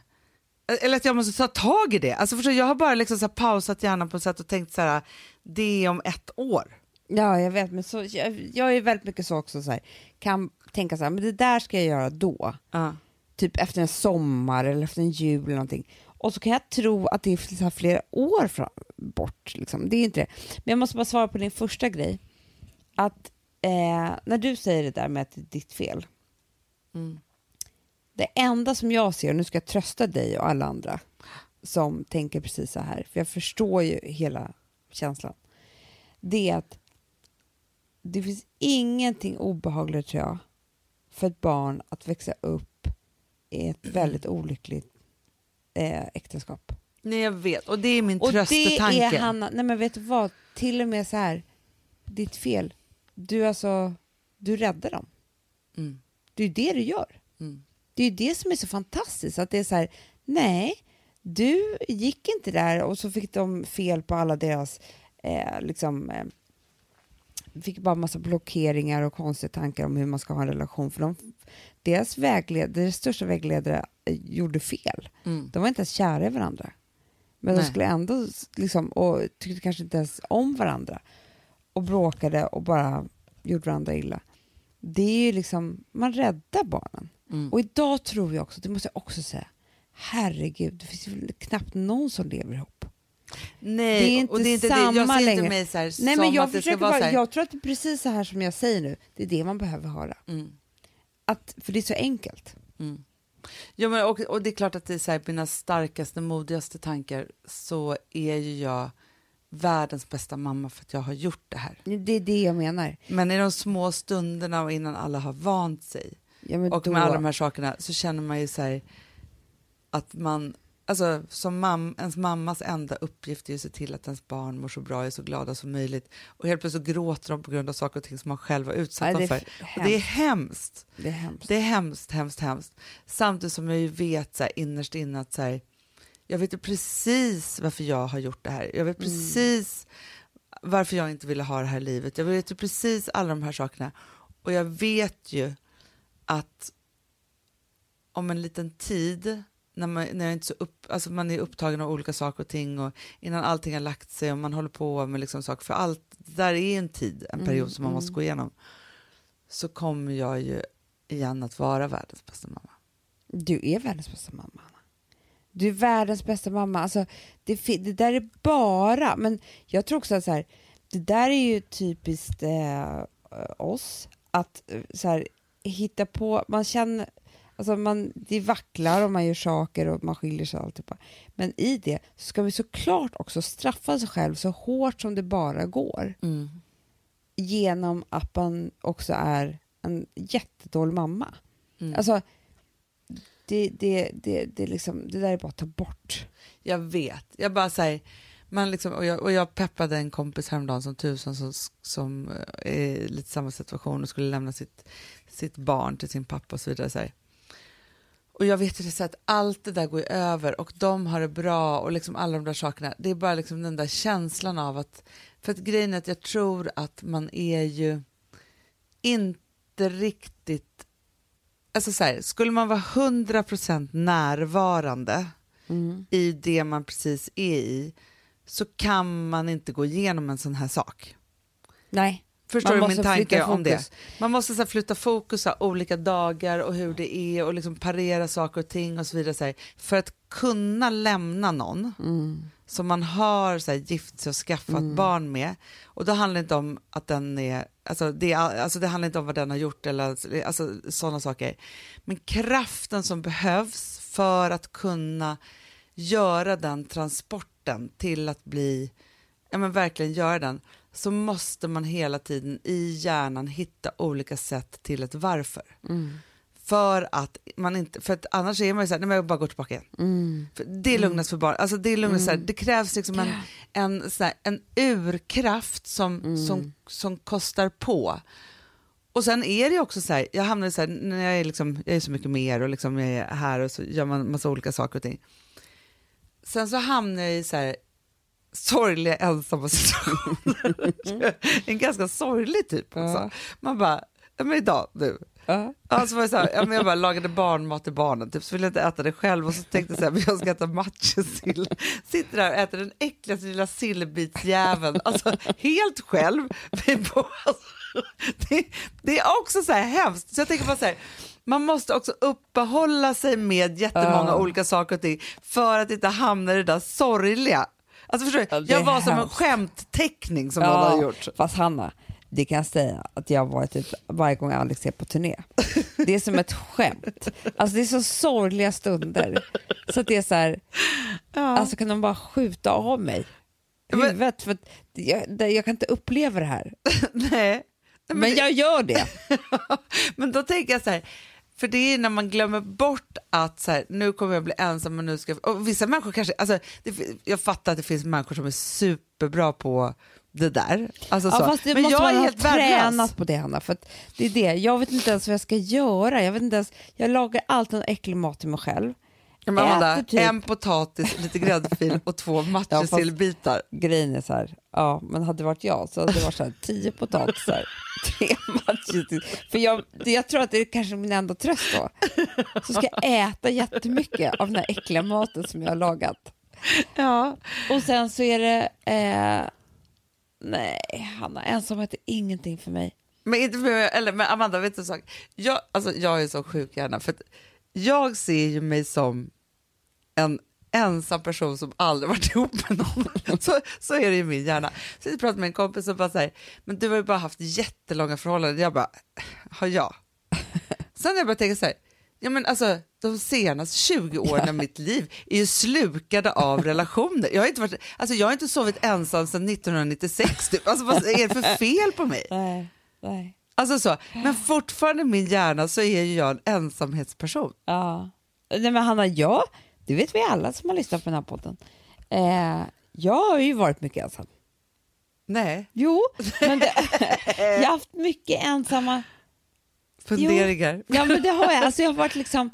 Eller att jag måste ta tag i det. Alltså, förstår, du, jag har bara liksom så pausat hjärnan på ett sätt och tänkt så här, det är om ett år. Ja, jag vet, men så, jag, jag är väldigt mycket så också, så här, kan tänka så här, men det där ska jag göra då. Ja. Typ efter en sommar eller efter en jul eller någonting. Och så kan jag tro att det är så flera år fram, bort. Liksom. Det är inte det. Men jag måste bara svara på din första grej. Att eh, när du säger det där med att det är ditt fel. Mm. Det enda som jag ser, och nu ska jag trösta dig och alla andra som tänker precis så här, för jag förstår ju hela känslan. Det är att det finns ingenting obehagligt tror jag för ett barn att växa upp i ett väldigt olyckligt eh, äktenskap. Nej, jag vet. Och det är min Och det tröstetanke. är Hanna, nej men vet du vad, till och med så här, ditt fel, du alltså, du räddar dem. Mm. Det är ju det du gör. Mm. Det är ju det som är så fantastiskt, att det är så här, nej, du gick inte där och så fick de fel på alla deras, eh, liksom, eh, fick bara massa blockeringar och konstiga tankar om hur man ska ha en relation, för de, deras, vägled, deras största vägledare gjorde fel. Mm. De var inte ens kära i varandra. Men Nej. de skulle ändå, liksom, och tyckte kanske inte ens om varandra. Och bråkade och bara gjorde varandra illa. Det är ju liksom, man räddar barnen. Mm. Och idag tror jag också, det måste jag också säga, herregud, det finns ju knappt någon som lever ihop. Nej, Det är inte och det är inte samma det. Jag ser längre. inte mig så här, Nej, men jag att det ska försöker vara bara, så här. jag tror att det är precis så här som jag säger nu, det är det man behöver höra. Mm. Att, för det är så enkelt. Mm. Ja, men och, och det är klart att det är så här, mina starkaste, modigaste tankar så är ju jag världens bästa mamma för att jag har gjort det här. Det är det jag menar. Men i de små stunderna och innan alla har vant sig Ja, och då, med alla de här sakerna så känner man ju så här att man, alltså som mam, ens mammas enda uppgift är att se till att ens barn mår så bra och är så glada som möjligt och helt plötsligt gråter de på grund av saker och ting som man själv var utsatt är för. Och det är hemskt. det är hemskt. Det är hemskt, hemskt, hemskt. Samtidigt som jag ju vet så här, innerst inne att så här, jag vet ju precis varför jag har gjort det här. Jag vet Mm. precis varför jag inte ville ha det här livet. Jag vet ju precis alla de här sakerna. Och jag vet ju att om en liten tid, när man, när jag inte så upp, alltså man är upptagen av olika saker och ting och innan allting har lagt sig och man håller på med liksom saker, för allt, det där är en tid, en period Mm, som man måste mm. gå igenom, så kommer jag ju igen att vara världens bästa mamma. Du är världens bästa mamma. Du är världens bästa mamma. Alltså, det, det där är bara... Men jag tror också att så här, det där är ju typiskt eh, oss. Att eh, så här, hitta på... Man känner... Alltså man, det vacklar och man gör saker och man skiljer sig och alltihopa. Men i det ska vi såklart också straffa sig själv så hårt som det bara går. Genom att man också är en jättedålig mamma. Mm. Alltså, det, det, det, det, liksom, det där är bara att ta bort. Jag vet. Jag bara säger, man liksom, och, jag, och jag peppade en kompis häromdagen som tusan som, som eh, är i lite samma situation och skulle lämna sitt, sitt barn till sin pappa och så vidare. Så här. Och jag vet ju det så att allt det där går över och de har det bra och liksom alla de där sakerna. Det är bara liksom den där känslan av att, för att grejen är att jag tror att man är ju inte riktigt, alltså så här, skulle man vara 100% närvarande i det man precis är i så kan man inte gå igenom en sån här sak. Nej. Förstår Man du min tanke om det? Man måste så här, flytta fokus av olika dagar och hur det är och liksom parera saker och ting och så vidare. Så här, för att kunna lämna någon som man har så här, gift sig och skaffat barn med. Och då handlar det inte om att den är, alltså det, alltså det handlar inte om vad den har gjort eller alltså, sådana saker. Men kraften som behövs för att kunna göra den transporten till att bli, ja men verkligen göra den, så måste man hela tiden i hjärnan hitta olika sätt till ett varför. För att man inte, för att annars är man ju såhär, nej men jag bara går tillbaka igen. För det är lugnast för barn, alltså det är lugnast så här, det krävs liksom en, en, så här, en urkraft som, som, som kostar på. Och sen är det också så här, jag hamnar så här, när jag är, liksom, jag är så mycket mer och liksom jag är här och så gör man massa olika saker och ting. Sen så hamnar jag i så här sorgliga ensamma situationer. en ganska sorglig typ också. Man bara, men idag nu. Ja. Alltså var det så här, jag bara lagade barnmat till barnen, typ, så ville jag inte äta det själv och så tänkte jag så här, men jag ska äta matjessill. Sitter där och äter den äckligaste lilla sillbitsjäveln, alltså helt själv. Alltså, Det, det är också så här hemskt, så jag tänker bara så här, man måste också uppehålla sig med jättemånga Ja. olika saker och ting för att inte hamna i det där sorgliga. Alltså förstår du? Ja, jag var som en skämtteckning som någon har gjort. Fast Hanna, det kan jag säga att jag har varit typ varje gång Alex är på turné. Det är som ett skämt. Alltså det är så sorgliga stunder. Så att det är så här, alltså kan de bara skjuta av mig huvudet? För jag, jag kan inte uppleva det här. Nej. Men, Men jag gör det. men då tänker jag så här, för det är när man glömmer bort att så här, nu kommer jag bli ensam och nu ska. Och vissa människor kanske, alltså, det, jag fattar att det finns människor som är superbra på det där. Alltså Ja, så. fast det Men måste jag man är ha helt värdelös. tränat på det Hanna. För det är det. Jag vet inte ens vad jag ska göra. Jag, vet inte ens, jag lagar alltid någon äcklig mat till mig själv. Ja, men Amanda, typ- En potatis, lite gräddfil och två matjessillbitar. Grejen är så här, ja men hade det varit jag så hade det varit så här, tio potatisar, tre matjessill. För jag, jag tror att det är kanske min enda tröst då. Så ska jag äta jättemycket av den här äckliga maten som jag har lagat. Ja. Och sen så är det, eh, nej Hanna, ensamhet är ingenting för mig. Men, inte för, eller, men Amanda, vet du en sak? Jag, alltså, jag är så sjuk hjärna, för att jag ser ju mig som en ensam person som aldrig varit ihop med någon. Så, så är det i min hjärna. Så jag pratade med en kompis och bara säger, men du har ju bara haft jättelånga förhållanden. Jag bara, har jag? Sen har jag börjat tänka så här, ja men alltså de senaste 20 åren av mitt liv är ju slukade av relationer. Jag har inte, varit, alltså, jag har inte sovit ensam sedan 1996 typ. Alltså vad är det för fel på mig? Nej, nej. Alltså så, men fortfarande i min hjärna så är ju jag en ensamhetsperson. Ja. Nej men Hanna, jag, det vet vi alla som har lyssnat på den här podden. Eh, jag har ju varit mycket ensam. Nej, Jo, men det, jag har haft mycket ensamma... funderingar. Ja, men det har jag. Alltså, jag har varit liksom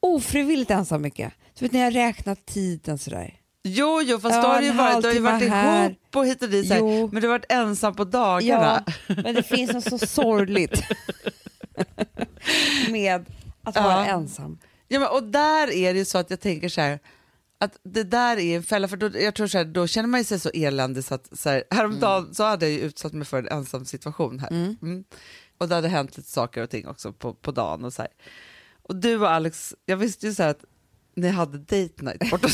ofrivilligt ensam mycket. Du vet när jag räknat tiden sådär. Jo, jo, fast Ja, då har ju varit, du har ju varit här. ihop och hit och dit, Jo. men du har varit ensam på Ja, dagarna. men det finns något så sorgligt med att vara Ja. ensam. Ja, men, och där är det ju så att jag tänker så här, att det där är en fälla, för då, jag tror så här, då känner man sig så eländig så att så här, häromdagen så hade jag ju utsatt mig för en ensam situation här. Mm. Och det hade hänt lite saker och ting också på, på dagen och så här. Och du och Alex, jag visste ju så här att ni hade date night borta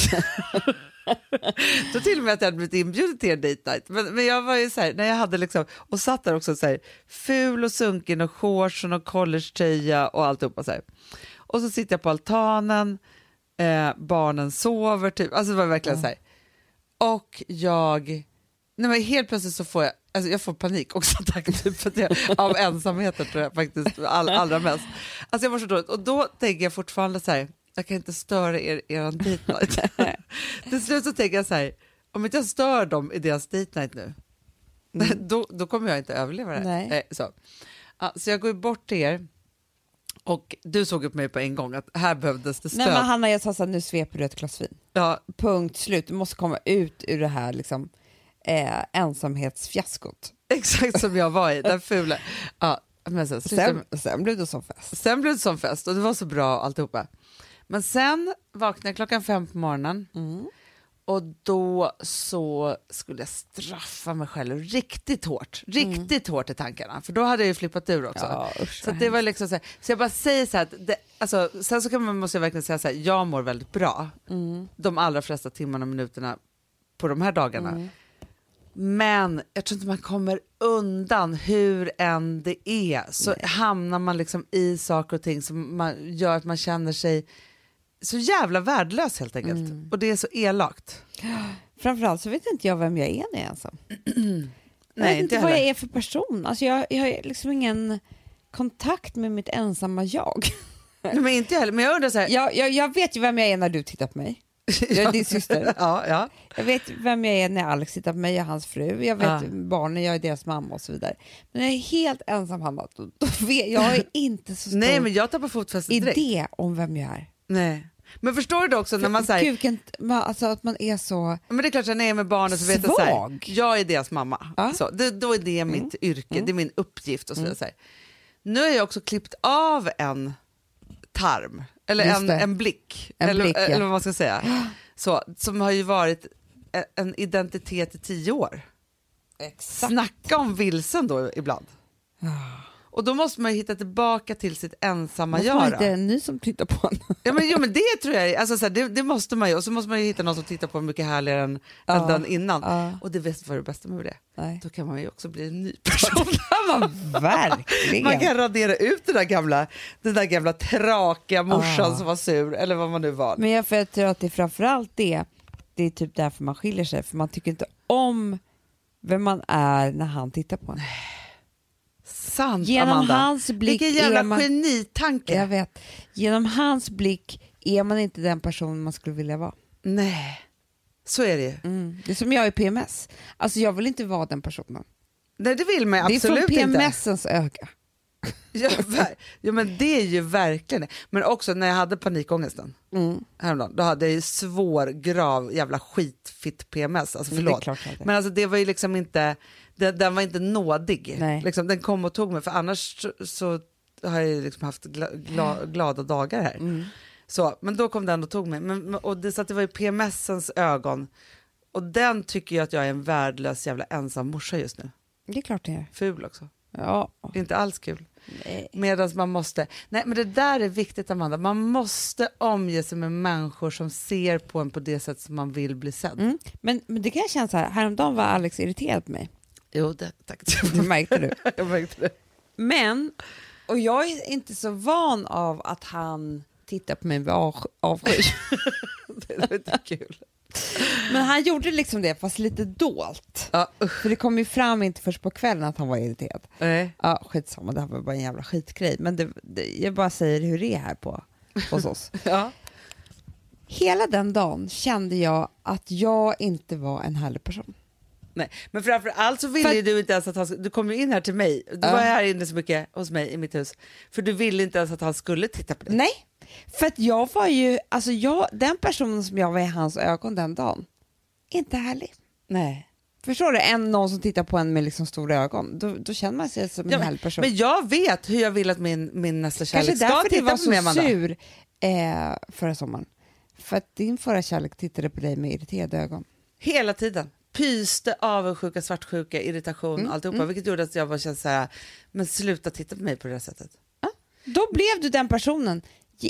Då till och med att jag hade blivit inbjuden till en date night. Men, men jag var ju så här, när jag hade liksom, och satt där också så här, ful och sunken och shorts och collegetröja och alltihopa så här. Och så sitter jag på altanen, eh, barnen sover typ, alltså det var verkligen så här. Och jag, nej men helt plötsligt så får jag, alltså jag får panik också tack, typ, för att jag, av ensamheten tror jag faktiskt all, allra mest. Alltså jag var så dåligt och då tänker jag fortfarande så här, jag kan inte störa er, er date night. Till slut så tänker jag så här, om inte jag stör dem i deras date night nu, då, då kommer jag inte överleva det. Nej. Eh, så. Ja, så jag går bort till er och du såg upp mig på en gång att här behövdes det stöd. Nej, men Hanna, jag sa så här, nu sveper du ett glas vin. ja, Punkt slut. Du måste komma ut ur det här liksom, eh, ensamhetsfiaskot. exakt som jag var i, den fula. Ja, men sen, Sen, sen blev det som fest. sen blev det som fest och det var så bra alltihopa. Men sen vaknade jag klockan fem på morgonen Mm. Och då så skulle jag straffa mig själv riktigt hårt, riktigt hårt i tankarna, för då hade jag ju flippat ur också. Ja, usch, så det var liksom så, här, så jag bara säger så här, att det, alltså, sen så kan man, måste jag verkligen säga så här, jag mår väldigt bra. Mm. de allra flesta timmarna och minuterna på de här dagarna. Men jag tror inte man kommer undan hur än det är. Så hamnar man liksom i saker och ting som man gör att man känner sig så jävla värdelös helt enkelt. Och det är så elakt. Framförallt så vet inte jag vem jag är när jag är ensam. jag Nej, vet inte inte vad jag är för person. Alltså jag, jag har liksom ingen kontakt med mitt ensamma jag. Nej, men inte jag heller. Men jag undrar så här. jag, jag. Jag vet ju vem jag är när du tittar på mig. Jag är din syster. ja, ja. Jag vet vem jag är när Alex tittar på mig och hans fru. Jag vet Ja. barnen, jag är deras mamma och så vidare. Men när jag är helt ensam Hanna, då, då vet, jag är inte så stor Nej, men jag tappar fotfästet direkt. idé om vem jag är. Nej. Men förstår du också när man säger, Kuken, alltså att man är så... men det är klart när jag är med barnen så vet jag så här, jag är deras mamma. Ja. Så, det, då är det mitt yrke, det är min uppgift och så vidare. Så här. Nu har jag också klippt av en tarm, eller en, en blick, En eller, blick, ja. eller vad man ska säga. Så, som har ju varit e- en identitet i tio år. Exakt. Snacka om vilsen då ibland. Och då måste man ju hitta tillbaka till sitt ensamma man göra. inte en ny som tittar på en? Ja, men, jo, men det tror jag, alltså, så här, det, det måste man ju. Och så måste man ju hitta någon som tittar på en mycket härligare än, Ja, än den innan. ja. Och det vet vad det bästa med det Nej. Då kan man ju också bli en ny person. Man, verkligen. man kan radera ut den där gamla, den där gamla trakiga morsan Ja. som var sur, eller vad man nu var. Men jag, för jag tror att det är framförallt det, det är typ därför man skiljer sig, för man tycker inte om vem man är när han tittar på en. Sant Genom Amanda. hans blick Vilken jävla är man- genitanke. Jag vet, genom hans blick är man inte den person man skulle vilja vara. Nej. Så är det ju. Mm. Det är som jag i PMS. Alltså jag vill inte vara den personen. Nej, det vill man ju det är absolut från inte. PMSens öga. Ja, ja, men det är ju verkligen det. Men också när jag hade panikångesten Mm. häromdagen, då hade jag ju svår, grav, jävla skitfitt PMS. Alltså förlåt. Men alltså det var ju liksom inte, den, den var inte nådig. Liksom, den kom och tog mig, för annars så, så har jag liksom haft gla, gla, glada dagar här. Mm. Så, men då kom den och tog mig. Men, och det, så att det var ju PMSens ögon. Och den tycker jag att jag är en värdelös jävla ensam morsa just nu. Det är klart det är. Ful också. Ja. Inte alls kul. Medan man måste, nej men det där är viktigt Amanda, man måste omge sig med människor som ser på en på det sätt som man vill bli sedd. Mm. Men, men det kan jag känna så här, häromdagen var Alex irriterad på mig. Jo, det, tack. Det märkte du. jag märkte det. Men, och jag är inte så van av att han tittar på mig med av- avsky. Det var inte kul. Men han gjorde liksom det, fast lite dolt. Ja. För det kom ju fram inte först på kvällen att han var irriterad. Nej. Ja, skitsamma, det här var bara en jävla skitgrej. Men det, det, jag bara säger hur det är här på, hos oss. Ja. Hela den dagen kände jag att jag inte var en härlig person. Nej. Men framför allt så ville För- du inte ens att han, du kom ju in här till mig, du Ja. var här inne så mycket hos mig i mitt hus, för du ville inte ens att han skulle titta på dig. Nej, för att jag var ju, alltså jag, den personen som jag var i hans ögon den dagen, inte härlig. Nej. Förstår du? En, någon som tittar på en med liksom stora ögon, då, då känner man sig som en Ja, härlig person. Men jag vet hur jag vill att min, min nästa kärlek Kanske ska därför du titta var på mig, så Amanda. sur eh, förra sommaren. För att din förra kärlek tittade på dig med irriterade ögon. Hela tiden. Pyste, avundsjuka, svartsjuka, irritation, Mm, alltihopa. Vilket gjorde att jag bara kände så här, men sluta titta på mig på det här sättet. Då blev du den personen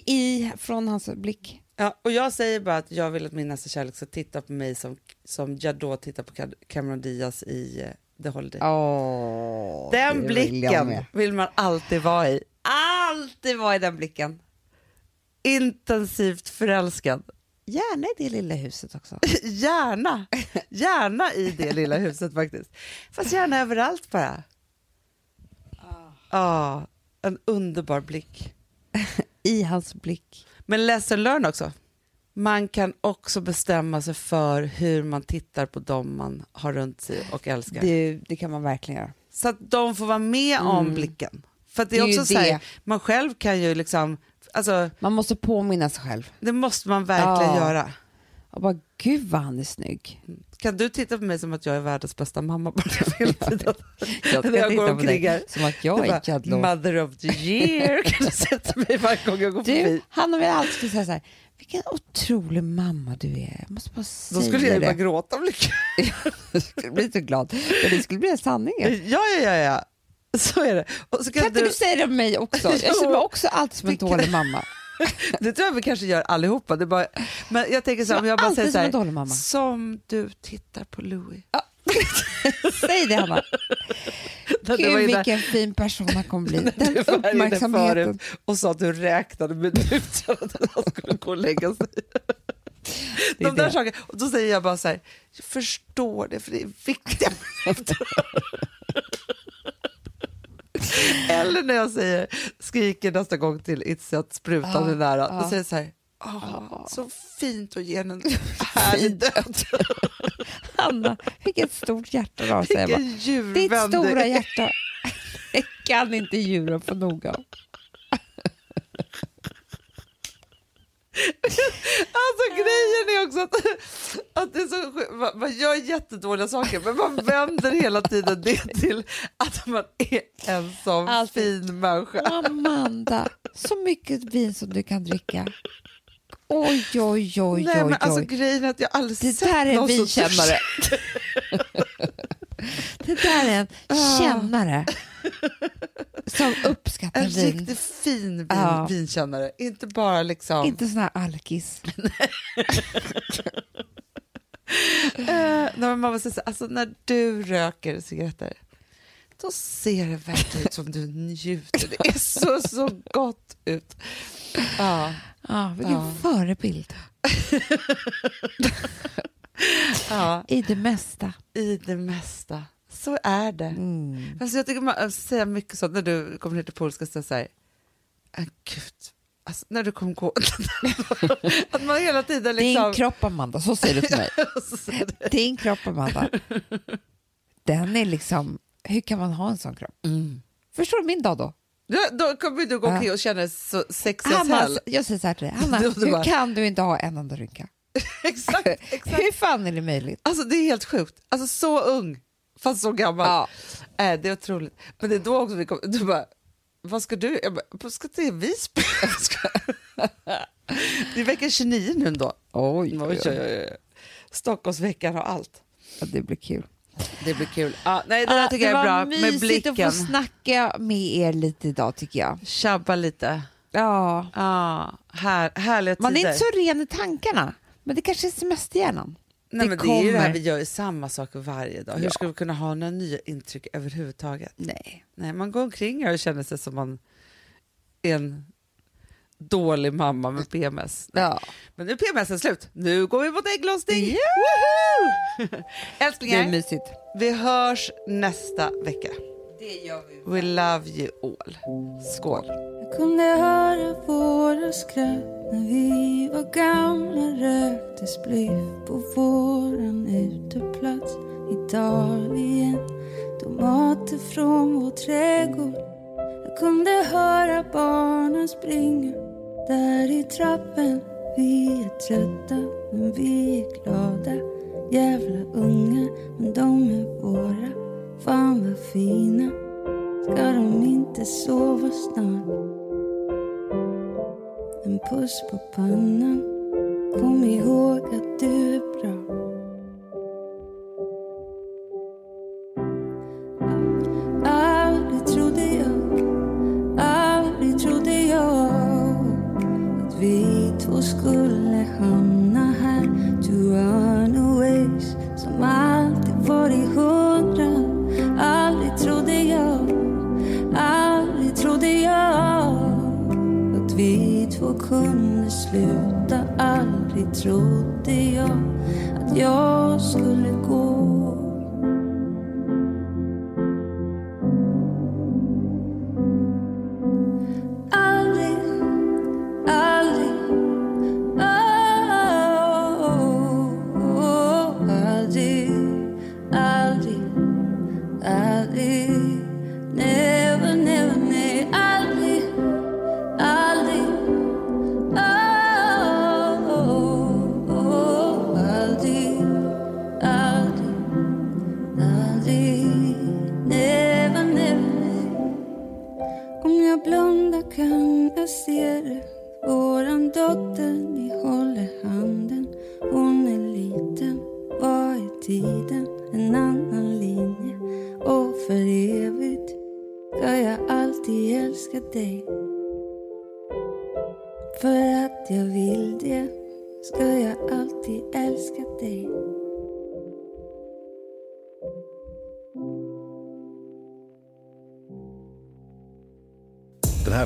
i, från hans blick. Ja, och jag säger bara att jag vill att min nästa kärlek ska titta på mig som, som jag då tittar på Cam- Cameron Diaz i eh, The Holiday. Åh, den vill blicken vill man alltid vara i. Alltid var i den blicken. Intensivt förälskad. Gärna i det lilla huset också. Gärna, gärna i det lilla huset faktiskt. Fast gärna överallt bara. Ja, en underbar blick. I hans blick. Men lesson learn också. Man kan också bestämma sig för hur man tittar på dem man har runt sig och älskar. Det, det kan man verkligen göra. Så att de får vara med om blicken. För det är, Det är också så här, man själv kan ju liksom, alltså Man måste påminna sig själv. det måste man verkligen Ja. göra. Och bara, gud vad han är snygg. Kan du titta på mig som att jag är världens bästa mamma bara hela tiden? Jag När jag går omkring här. som att jag är Jadlo. Mother of the year kan du sätta mig varje gång jag går Du, förbi. han har väl alltid säga så här, vilken otrolig mamma du är. Jag måste bara Då säga skulle jag ju bara gråta av lycka. Jag skulle bli så glad. Men det skulle bli en sanning. Ja, ja, ja, ja. Så är det. Så kan Kan inte du säga det om mig också? Jag känner mig också alltid som en dålig mamma. Det tror jag vi kanske gör allihopa. Det bara, men jag tänker så här, Som om jag bara säger så som här, en dålig mamma. som du tittar på Louis. Säg det Hanna. Gud var inne- vilken fin person han kommer bli. Den var uppmärksamheten. och sa att du räknade minuter att han skulle gå och lägga sig. Det De där det. sakerna. Och då säger jag bara så här, jag förstår det för det är viktiga minuter. Eller när jag säger, skriker nästa gång till Itzy att sprutan är nära, då säger jag så här, "Åh, så fint att ge henne en härlig död. Hanna, vilket stort hjärta du har. säger Ditt stora är. hjärta. Det kan inte djuren få nog av. Alltså grejen är också att, att det är så, man, man gör jättedåliga saker men man vänder hela tiden det till att man är en sån Alltid. fin människa. Amanda, så mycket vin som du kan dricka. Oj, oj, oj, Nej, oj, men alltså, grejen är att jag aldrig Det sett där är en vinkännare. Det där är en Ah. kännare som uppskattar En vin. riktigt fin vin, Ja. vinkännare, inte bara liksom... Inte sån här alkis. Eh, nej, men man måste säga, alltså, när du röker cigaretter, då ser det verkligen ut som du njuter. Det är så, så gott ut. Ja, Ja, vilken Ja. förebild ja, i det mesta. i det mesta. Så är det. Mm. Alltså, jag tycker man säger mycket sånt när du kommer ner till polska säger "Ah, gud, Alltså, när du kom gå... att man hela tiden Din liksom... kropp Amanda, så säger du till mig. Så Din kropp Amanda, den är liksom, hur kan man ha en sån kropp? Förstår du min dag då? Ja, då kommer du gå omkring och känna dig så sexig Hanna, jag säger så här till dig, Hanna, hur bara- kan du inte ha en enda rynka? exakt, exakt. Hur fan är det möjligt? Alltså det är helt sjukt. Alltså så ung, fast så gammal. Ja. Äh, det är otroligt. Men det är då också vi kom, du bara, vad ska du? Jag bara, "Jag ska till Visby. Det är vecka 29 nu då. Oj, Oj, oj, oj. Stockholmsveckan har allt. Ja, det blir kul. Det blir kul. Ja, nej, det där tycker jag är bra. Med mysigt blicken. att få snacka med er lite idag tycker jag. Tjabba lite. Ja. Ja, här, härliga Man är tider. inte så ren i tankarna, men det kanske är semesterhjärnan. Nej, det det är ju det här, kommer. vi gör ju samma saker varje dag. Hur Ja. ska vi kunna ha några nya intryck överhuvudtaget? Nej. Nej, man går omkring och känner sig som man är en dålig mamma med PMS. Nej. Ja. Men nu är PMS slut. Nu går vi mot ägglossning! Är Älsklingar, vi hörs nästa vecka. Det gör vi. We love you all. Skål! Jag kunde höra våra skratt när vi var gamla Rökte spliff på våran uteplats Italien Tomater från vår trädgård Jag kunde höra barnen springa Där i trappen Vi är trötta men vi är glada Jävla unga men de är våra Fan vad fina. Ska de inte sova snart? En puss på pannan. Kom ihåg att du är bra. Aldrig trodde jag Aldrig trodde jag Att vi två skulle trodde jag att jag